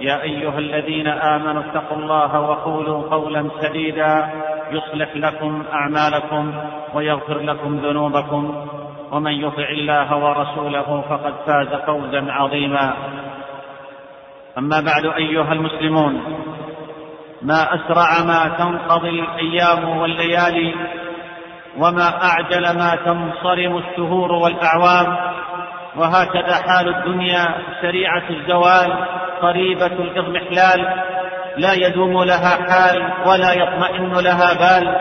يا أيها الذين آمنوا اتقوا الله وقولوا قولا سديدا يصلح لكم أعمالكم ويغفر لكم ذنوبكم. ومن يطع الله ورسوله فقد فاز فوزا عظيما. أما بعد أيها المسلمون ما أسرع ما تنقضي الأيام والليالي وما أعجل ما تنصرم الشهور والأعوام وهكذا حال الدنيا سريعة الزوال قريبة الإضمحلال. لا يدوم لها حال ولا يطمئن لها بال.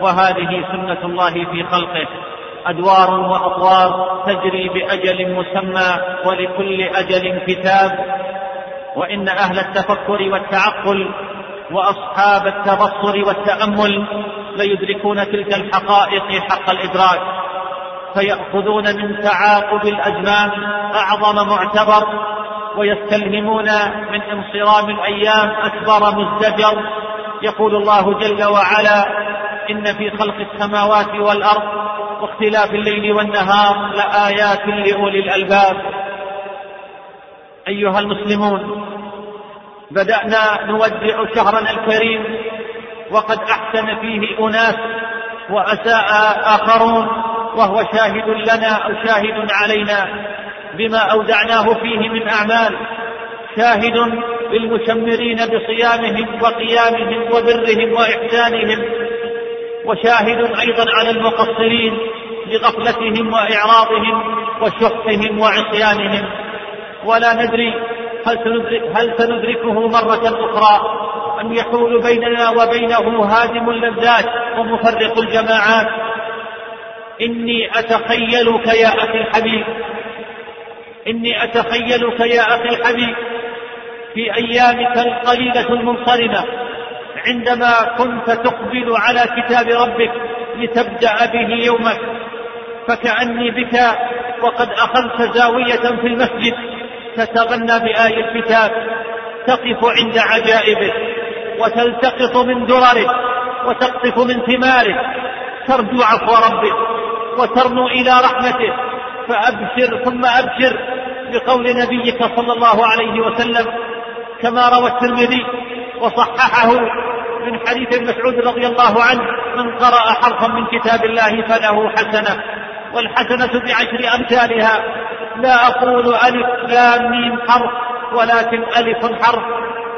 وهذه سنة الله في خلقه. أدوار وأطوار تجري بأجل مسمى ولكل أجل كتاب. وإن أهل التفكر والتعقل وأصحاب التبصر والتأمل ليدركون تلك الحقائق حق الإدراك. فيأخذون من تعاقب الأزمان أعظم معتبر ويستلهمون من انصرام الأيام أكبر مزدجر. يقول الله جل وعلا إن في خلق السماوات والأرض واختلاف الليل والنهار لآيات لأولي الألباب. أيها المسلمون بدأنا نودع شهرنا الكريم وقد أحسن فيه أناس وأساء آخرون. وهو شاهد لنا أو شاهد علينا بما أودعناه فيه من أعمال شاهد للمشمرين بصيامهم وقيامهم وبرهم وإحسانهم وشاهد أيضا على المقصرين بغفلتهم وإعراضهم وشحهم وعصيانهم. ولا ندري هل سندرك هل سندركه مرة أخرى أم يحول بيننا وبينه هادم اللذات ومفرق الجماعات. إني أتخيلك يا أخي الحبيب. إني أتخيلك يا أخي الحبيب في أيامك القليلة المنصرمة عندما كنت تقبل على كتاب ربك لتبدأ به يومك فكأني بك وقد أخذت زاوية في المسجد تتغنى بآي الكتاب تقف عند عجائبه وتلتقط من درره وتقطف من ثماره ترجو عفو ربك وترنو إلى رحمته فأبشر ثم أبشر بقول نبيك صلى الله عليه وسلم كما روى الترمذي وصححه من حديث ابن مسعود رضي الله عنه من قرأ حرفا من كتاب الله فله حسنة والحسنة بعشر أمثالها لا أقول ألف لام ميم حرف ولكن ألف حرف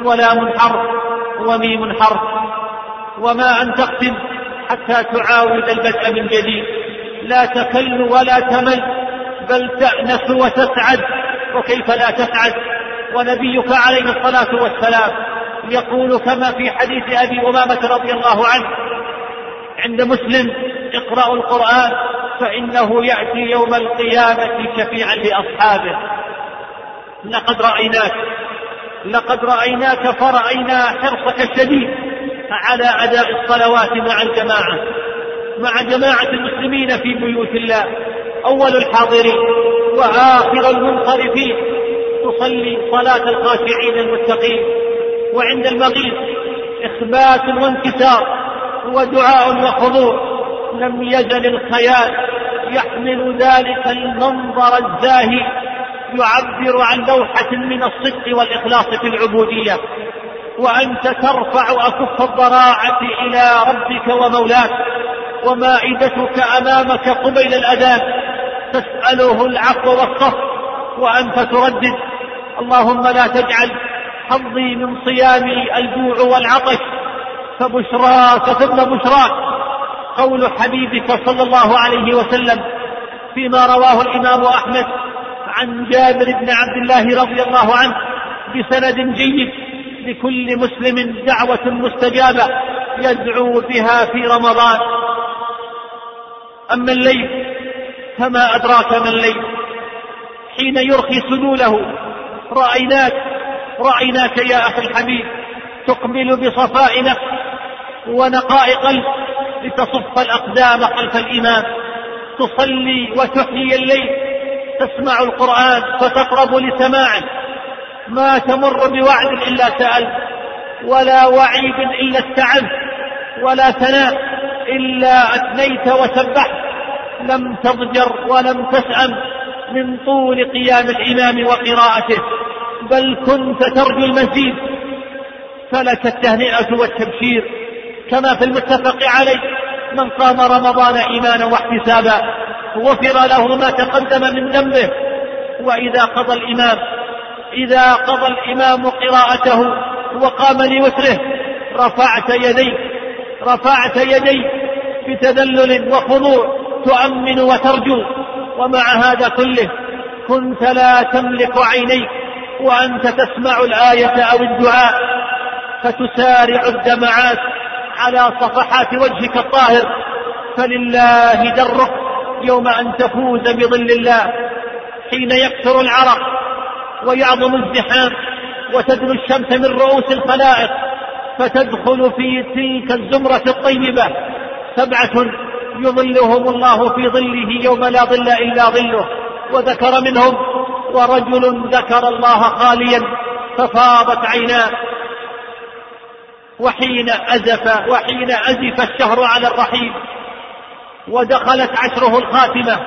ولام حرف وميم حرف وما أن تختم حتى تعاود البدء من جديد. لا تكل ولا تمل بل تأنس وتسعد. وكيف لا تسعد؟ ونبيك عليه الصلاة والسلام يقول كما في حديث أبي أمامة رضي الله عنه عند مسلم اقرأوا القرآن فإنه يأتي يوم القيامة شفيعا لأصحابه. لقد رأيناك لقد رأيناك فرأينا حرصك الشديد على أداء الصلوات مع الجماعة. مع جماعة المسلمين في بيوت الله. أول الحاضرين وآخر المنصرفين. تصلي صلاة الخاشعين المتقين. وعند المغيب إخبات وانكسار ودعاء وخضوع لم يزل الخيال يحمل ذلك المنظر الزاهي يعبر عن لوحة من الصدق والإخلاص في العبودية. وأنت ترفع أكف الضراعة إلى ربك ومولاك. ومائدتك أمامك قبيل الأذان تسأله العفو والصف وأنت تردد. اللهم لا تجعل حظي من صيامي الجوع والعطش فبشراك ثم بشراك. قول حبيبك صلى الله عليه وسلم فيما رواه الإمام أحمد عن جابر بن عبد الله رضي الله عنه بسند جيد لكل مسلم دعوة مستجابة يدعو بها في رمضان. أما الليل؟ فما أدراك ما الليل؟ حين يرخي سلوله رأيناك رأيناك يا أخي الحبيب تقبل بصفاء نفس ونقاء قلب لتصف الأقدام خلف الإمام تصلي وتحيي الليل تسمع القرآن فتقرب لسماعه. ما تمر بوعد إلا سألت ولا وعيد إلا استعنت ولا ثناء إلا أثنيت وسبحت. لم تضجر ولم تسأم من طول قيام الإمام وقراءته. بل كنت ترجو المزيد. فلك التهنئة والتبشير. كما في المتفق عليه. من قام رمضان إيمانا واحتسابا غفر له ما تقدم من ذنبه. وإذا قضى الإمام إذا قضى الإمام قراءته وقام لوتره رفعت يديك رفعت يديك بتذلل وخضوع تؤمن وترجو ومع هذا كله كنت لا تملك عينيك وأنت تسمع الآية أو الدعاء فتسارع الدمعات على صفحات وجهك الطاهر فلله درك يوم أن تفوز بظل الله حين يكثر العرق ويعظم الزحام وتدنو الشمس من رؤوس الخلائق فتدخل في تلك الزمرة الطيبة. سبعة يظلهم الله في ظله يوم لا ظل إلا ظله. وذكر منهم ورجل ذكر الله خاليا ففاضت عيناه. وحين أزف وحين أزف الشهر على الرحيم ودخلت عشره الخاتمة.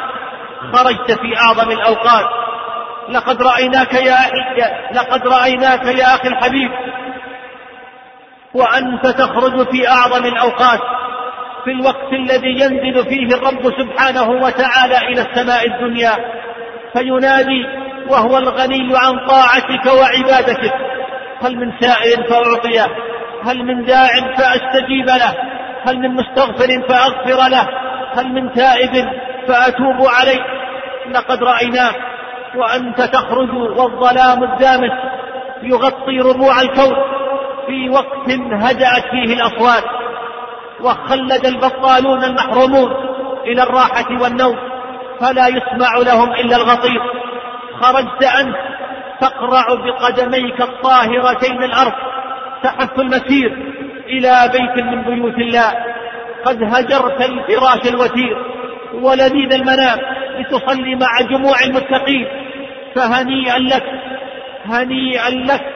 خرجت في أعظم الأوقات. لقد رأيناك يا لقد رأيناك يا أخي الحبيب. وأنت تخرج في أعظم الأوقات في الوقت الذي ينزل فيه الرب سبحانه وتعالى إلى السماء الدنيا فينادي وهو الغني عن طاعتك وعبادتك. هل من سائل فأعطيه هل من داع فأستجيب له هل من مستغفر فأغفر له هل من تائب فأتوب عليه. لقد رأيناك وأنت تخرج والظلام الدامس يغطي ربوع الكون. في وقت هدأت فيه الأصوات وخلد البطالون المحرومون إلى الراحة والنوم فلا يسمع لهم إلا الغطير. خرجت أنت تقرع بقدميك الطاهرتين الأرض تحث المسير إلى بيت من بيوت الله. قد هجرت الفراش الوتير ولذيذ المنام لتصلي مع جموع المتقين. فهنيئا لك هنيئا لك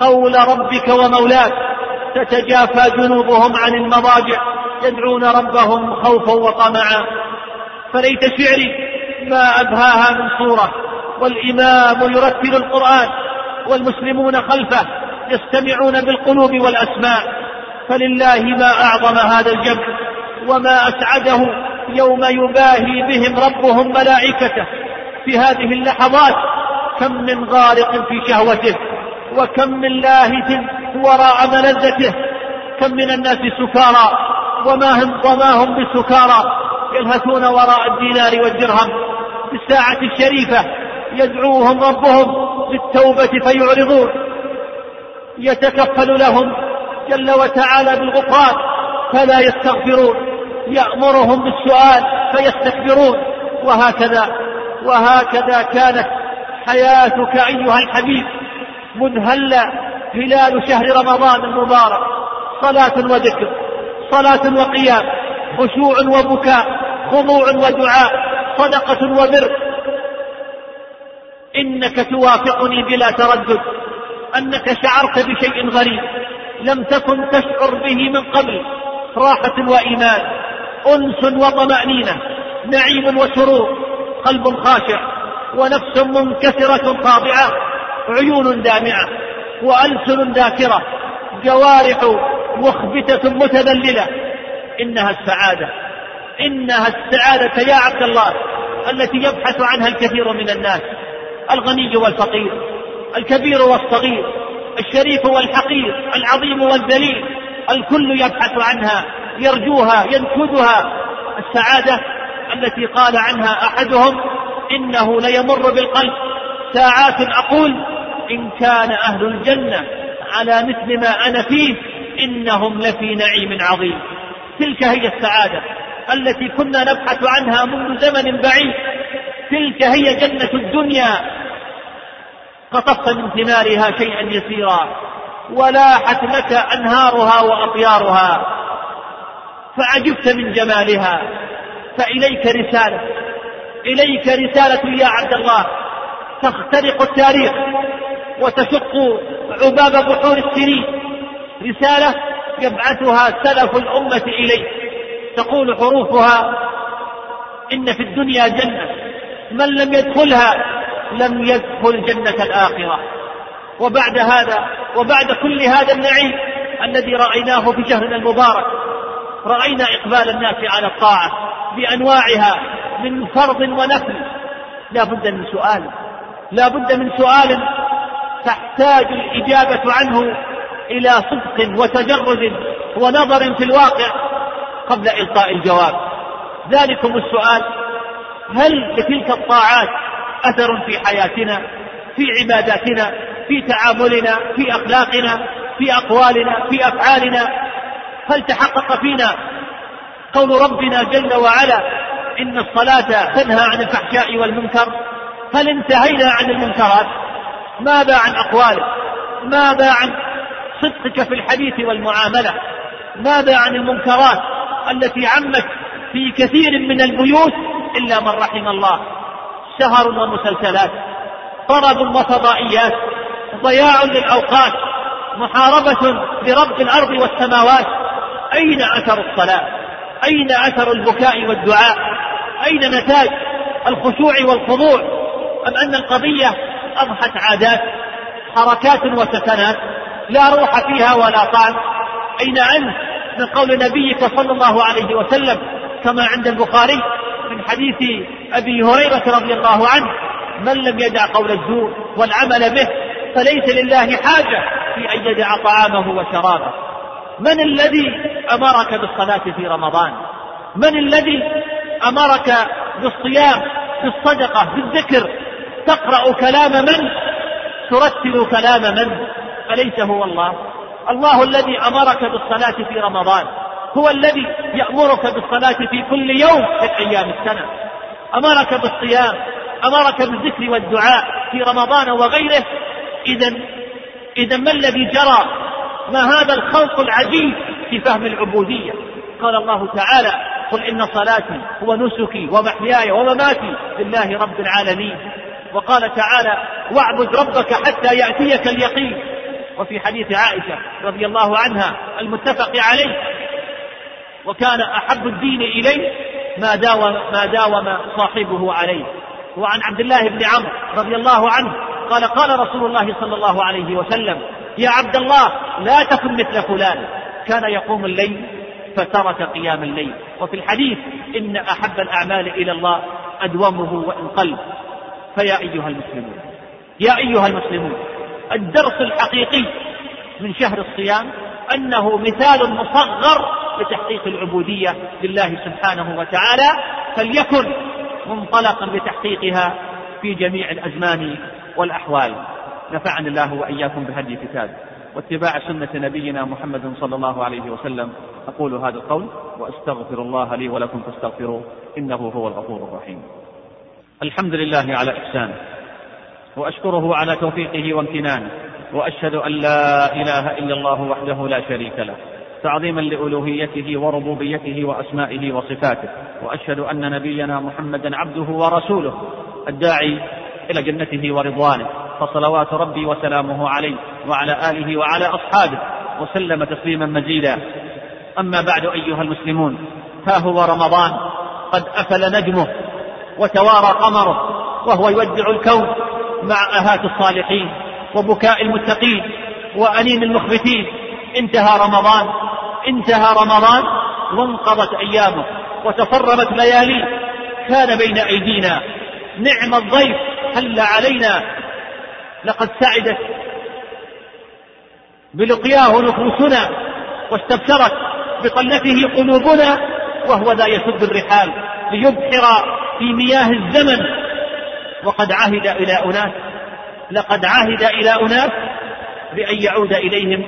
قول ربك ومولاك تتجافى جنوبهم عن المضاجع يدعون ربهم خوفا وطمعا. فليت شعري ما أبهاها من صورة والإمام يرتل القرآن والمسلمون خلفه يستمعون بالقلوب والأسماء. فلله ما أعظم هذا الجمع وما أسعده يوم يباهي بهم ربهم ملائكته. في هذه اللحظات كم من غارق في شهوته. وكم من لاهث وراء ملذته كم من الناس سكارى وما هم وما هم بسكارى يلهثون وراء الدينار والدرهم في الساعة الشريفة يدعوهم ربهم بالتوبة فيعرضون. يتكفل لهم جل وتعالى بالغفران فلا يستغفرون. يأمرهم بالسؤال فيستكبرون. وهكذا وهكذا كانت حياتك أيها الحبيب. منهل هلال شهر رمضان المبارك. صلاة وذكر صلاة وقيام خشوع وبكاء خضوع ودعاء صدقة وبر. إنك توافقني بلا تردد أنك شعرت بشيء غريب لم تكن تشعر به من قبل. راحة وإيمان أنس وطمأنينة نعيم وسرور قلب خاشع ونفس منكسرة خاضعة عيون دامعة وألسن ذاكرة جوارح مخبتة متذللة. إنها السعادة. إنها السعادة يا عبد الله التي يبحث عنها الكثير من الناس. الغني والفقير الكبير والصغير الشريف والحقير العظيم والذليل. الكل يبحث عنها يرجوها ينشدها. السعادة التي قال عنها أحدهم إنه ليمر بالقلب. ساعات أقول إن كان أهل الجنة على مثل ما أنا فيه إنهم لفي نعيم عظيم. تلك هي السعادة التي كنا نبحث عنها منذ زمن بعيد. تلك هي جنة الدنيا. قطفت من ثمارها شيئا يسيرا ولاحت لك أنهارها وأطيارها. فعجبت من جمالها. فإليك رسالة. إليك رسالة يا عبد الله. تخترق التاريخ. وتشق عباب بحور السنين. رسالة يبعثها سلف الأمة إليك تقول حروفها إن في الدنيا جنة من لم يدخلها لم يدخل جنة الآخرة. وبعد هذا وبعد كل هذا النعيم الذي رأيناه في شهرنا المبارك رأينا إقبال الناس على الطاعة بأنواعها من فرض ونفل. لا بد من سؤال لا بد من سؤال تحتاج الإجابة عنه إلى صدق وتجرد ونظر في الواقع قبل إلقاء الجواب. ذلكم السؤال هل لتلك الطاعات أثر في حياتنا في عباداتنا في تعاملنا في أخلاقنا في أقوالنا في أفعالنا؟ هل تحقق فينا قول ربنا جل وعلا إن الصلاة تنهى عن الفحشاء والمنكر؟ هل انتهينا عن المنكرات؟ ماذا عن أقوالك؟ ماذا عن صدقك في الحديث والمعاملة؟ ماذا عن المنكرات التي عمت في كثير من البيوت إلا من رحم الله؟ سهر ومسلسلات طرب وفضائيات ضياع للأوقات محاربة لرب الأرض والسماوات. أين أثر الصلاة؟ أين أثر البكاء والدعاء؟ أين نتاج الخشوع والخضوع؟ أم أن القضية أضحت عادات حركات وسكنات لا روح فيها ولا طعم. أين أنت؟ من قول نبيك صلى الله عليه وسلم كما عند البخاري من حديث أبي هريرة رضي الله عنه من لم يدع قول الزور والعمل به فليس لله حاجة في أن يدع طعامه وشرابه. من الذي أمرك بالصلاة في رمضان؟ من الذي أمرك بالصيام بالصدقة بالذكر؟ تقرأ كلام من؟ ترتل كلام من؟ أليس هو الله؟ الله الذي أمرك بالصلاة في رمضان. هو الذي يأمرك بالصلاة في كل يوم من أيام السنة. أمرك بالصيام أمرك بالذكر والدعاء في رمضان وغيره. إذا إذا ما الذي جرى؟ ما هذا الخلق العجيب في فهم العبودية؟ قال الله تعالى قل إن صلاتي ونسكي ومحياي ومماتي لله رب العالمين. وقال تعالى واعبد ربك حتى يأتيك اليقين. وفي حديث عائشة رضي الله عنها المتفق عليه وكان أحب الدين إليه ما داوم ما داوم صاحبه عليه. وعن عبد الله بن عمرو رضي الله عنه قال قال رسول الله صلى الله عليه وسلم يا عبد الله لا تكن مثل فلان. كان يقوم الليل فترك قيام الليل. وفي الحديث إن أحب الأعمال إلى الله أدومه وإن قل فيا أيها المسلمون يا أيها المسلمون الدرس الحقيقي من شهر الصيام أنه مثال مصغر لتحقيق العبودية لله سبحانه وتعالى فليكن منطلقا لتحقيقها في جميع الأزمان والأحوال. نفعني الله وإياكم بهدي كتاب واتباع سنة نبينا محمد صلى الله عليه وسلم. أقول هذا القول وأستغفر الله لي ولكم فاستغفروه إنه هو الغفور الرحيم. الحمد لله على إحسانه وأشكره على توفيقه وامتنانه وأشهد أن لا إله إلا الله وحده لا شريك له تعظيما لألوهيته وربوبيته وأسمائه وصفاته وأشهد أن نبينا محمدا عبده ورسوله الداعي إلى جنته ورضوانه فصلوات ربي وسلامه عليه وعلى آله وعلى أصحابه وسلم تسليما مزيدا. أما بعد أيها المسلمون ها هو رمضان قد أفل نجمه. وتوارى قمره وهو يودع الكون مع آهات الصالحين وبكاء المتقين وأنين المخبتين. انتهى رمضان انتهى رمضان وانقضت أيامه وتصرمت لياليه. كان بين أيدينا نعم الضيف حل علينا؟ لقد سعدت بلقياه نفوسنا واستبشرت بطلته قلوبنا وهو ذا يسد الرحال ليبحر في مياه الزمن وقد عهد إلى أناس لقد عهد إلى أناس بأن يعود إليهم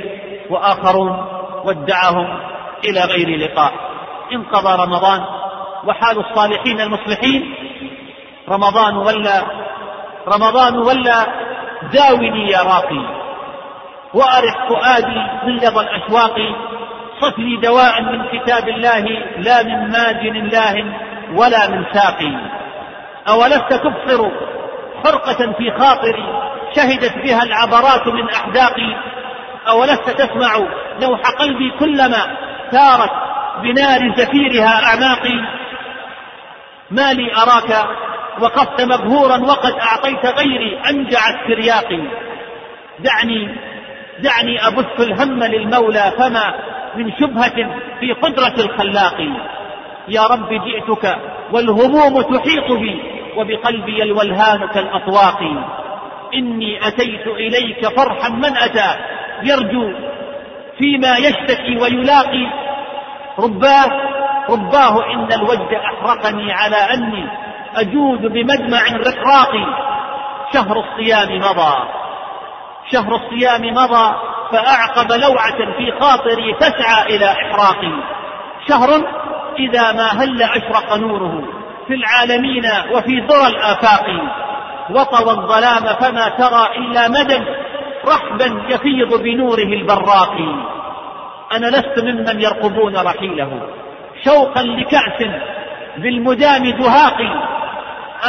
وآخرون ودعهم إلى غير لقاء. انقضى رمضان وحال الصالحين المصلحين. رمضان ولا رمضان ولا داوني يا راقي. وأرح فؤادي غلظ الأشواق. صف لي دواء من كتاب الله لا من ماجن الله ولا من ساقي. أولست تبصر حرقة في خاطري شهدت بها العبرات من أحداقي. أولست تسمع نوح قلبي كلما ثارت بنار زفيرها أعماقي. ما لي أراك وقفت مبهورا وقد أعطيت غيري أنجع الترياق دعني دعني أبث الهم للمولى فما من شبهة في قدرة الخلاق. يا رب جئتك والهموم تحيط بي وبقلبي الولهان كالأطواق. إني أتيت إليك فرحا من أتى. يرجو فيما يشتكي ويلاقي. رباه رباه إن الوجد أحرقني على أني أجود بمجمع رقراق. شهر الصيام مضى. شهر الصيام مضى فأعقب لوعة في خاطري تسعى إلى إحراقي. شهر إذا ما هل أشرق نوره في العالمين وفي ذرى الآفاق وطوى الظلام فما ترى إلا مدى رحبا يفيض بنوره البراق. أنا لست ممن يرقبون رحيله. شوقا لكأس بالمدام دهاقي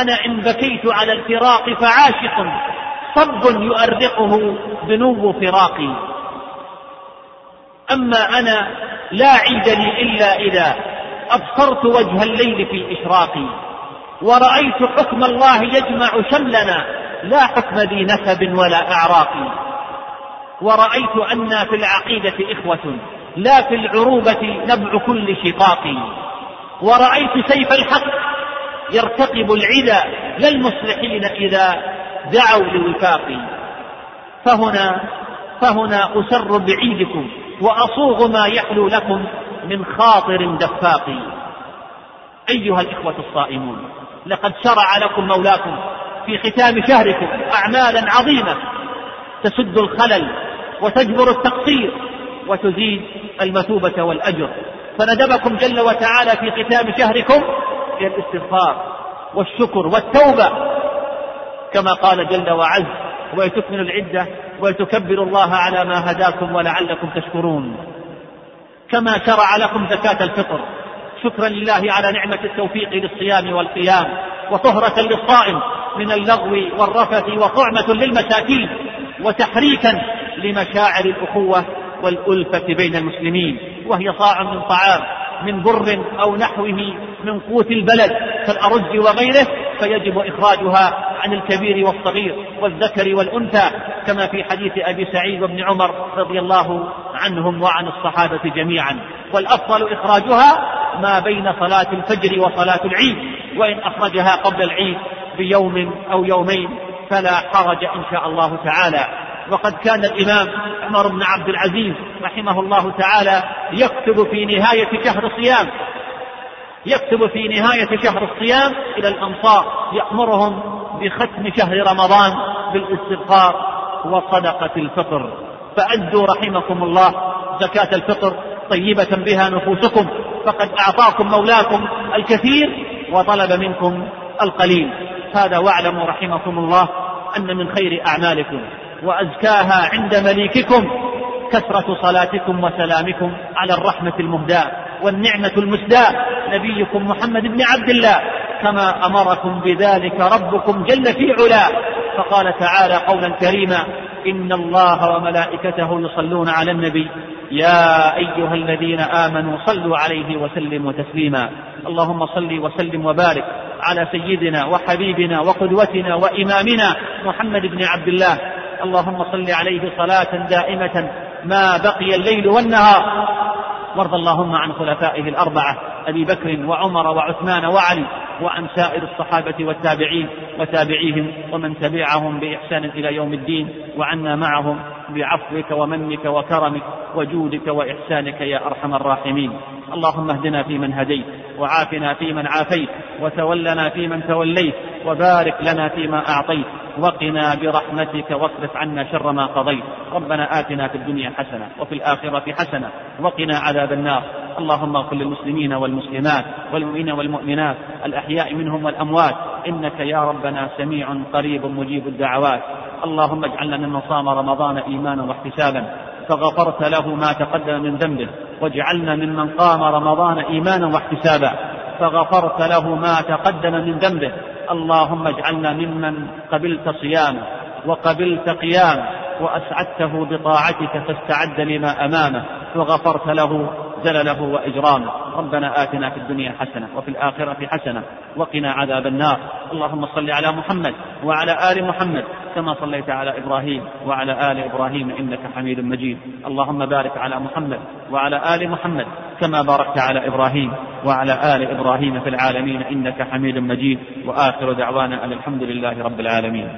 أنا إن بكيت على الفراق فعاشق. صب يؤرقه بنو فراقي أما أنا لا عيد لي إلا إذا أبصرت وجه الليل في الإشراق ورأيت حكم الله يجمع شملنا لا حكم ذي نسب ولا أعراق. ورأيت أنا في العقيدة إخوة لا في العروبة نبع كل شقاق. ورأيت سيف الحق يرتقب العدا للمصلحين إذا دعوا لوفاقي فهنا فهنا أسر بعيدكم وأصوغ ما يحلو لكم من خاطر دفاق. أيها الإخوة الصائمون لقد شرع لكم مولاكم في ختام شهركم أعمالا عظيمة تسد الخلل وتجبر التقصير وتزيد المثوبة والأجر. فندبكم جل وتعالى في ختام شهركم إلى الاستغفار والشكر والتوبة. كما قال جل وعز ولتكملوا العدة ولتكبروا الله على ما هداكم ولعلكم تشكرون. كما شرع لكم زكاة الفطر. شكرا لله على نعمة التوفيق للصيام والقيام وطهرة للصائم من اللغو والرفث وطعمة للمساكين وتحريكا لمشاعر الأخوة والألفة بين المسلمين وهي صاع من طعام من بر أو نحوه من قوت البلد كالأرز وغيره فيجب إخراجها عن الكبير والصغير والذكر والأنثى كما في حديث أبي سعيد وابن عمر رضي الله عنهم وعن الصحابة جميعا. والأفضل إخراجها ما بين صلاة الفجر وصلاة العيد وإن أخرجها قبل العيد بيوم أو يومين فلا حرج إن شاء الله تعالى. وقد كان الإمام عمر بن عبد العزيز رحمه الله تعالى يكتب في نهاية شهر صيام يكتب في نهاية شهر الصيام إلى الأنصار يأمرهم بختم شهر رمضان بالاستغفار وصدقة الفطر. فأدوا رحمكم الله زكاة الفطر طيبة بها نفوسكم فقد أعطاكم مولاكم الكثير وطلب منكم القليل. هذا واعلموا رحمكم الله أن من خير أعمالكم وأزكاها عند مليككم كثرة صلاتكم وسلامكم على الرحمة المهداة. والنعمة المسداة. نبيكم محمد بن عبد الله. كما أمركم بذلك ربكم جل في علاه. فقال تعالى قولا كريما إن الله وملائكته يصلون على النبي. يا أيها الذين آمنوا صلوا عليه وسلموا تسليما. اللهم صل وسلم وبارك على سيدنا وحبيبنا وقدوتنا وإمامنا محمد بن عبد الله. اللهم صل عليه صلاة دائمة ما بقي الليل والنهار. وارض اللهم عن خلفائه الأربعة أبي بكر وعمر وعثمان وعلي وعن سائر الصحابة والتابعين وتابعيهم ومن تبعهم بإحسان إلى يوم الدين وعنا معهم بعفوك ومنك وكرمك وجودك وإحسانك يا أرحم الراحمين. اللهم اهدنا فيمن هديت وعافنا فيمن عافيت وتولنا فيمن توليت وبارك لنا فيما أعطيت. وقنا برحمتك واصرف عنا شر ما قضيت. ربنا آتنا في الدنيا حسنة وفي الآخرة حسنة وقنا عذاب النار. اللهم اغفر للمسلمين والمسلمات والمؤمنين والمؤمنات الأحياء منهم والأموات. إنك يا ربنا سميع قريب مجيب الدعوات. اللهم اجعلنا ممن صام رمضان إيمانا واحتسابا. فغفرت له ما تقدم من ذنبه. واجعلنا ممن قام رمضان إيمانا واحتسابا. فغفرت له ما تقدم من ذنبه. اللهم اجعلنا ممن قبلت صيامه وقبلت قيامه وأسعدته بطاعتك فاستعد لما أمامه وغفرت له زلله وإجرامه. ربنا آتنا في الدنيا حسنة وفي الآخرة حسنة وقنا عذاب النار. اللهم صل على محمد وعلى آل محمد كما صليت على إبراهيم وعلى آل إبراهيم إنك حميد مجيد. اللهم بارك على محمد وعلى آل محمد كما باركت على إبراهيم وعلى آل إبراهيم في العالمين إنك حميد مجيد وآخر دعوانا أن الحمد لله رب العالمين.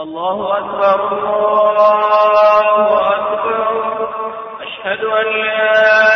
الله أكبر الله أكبر أشهد أن لا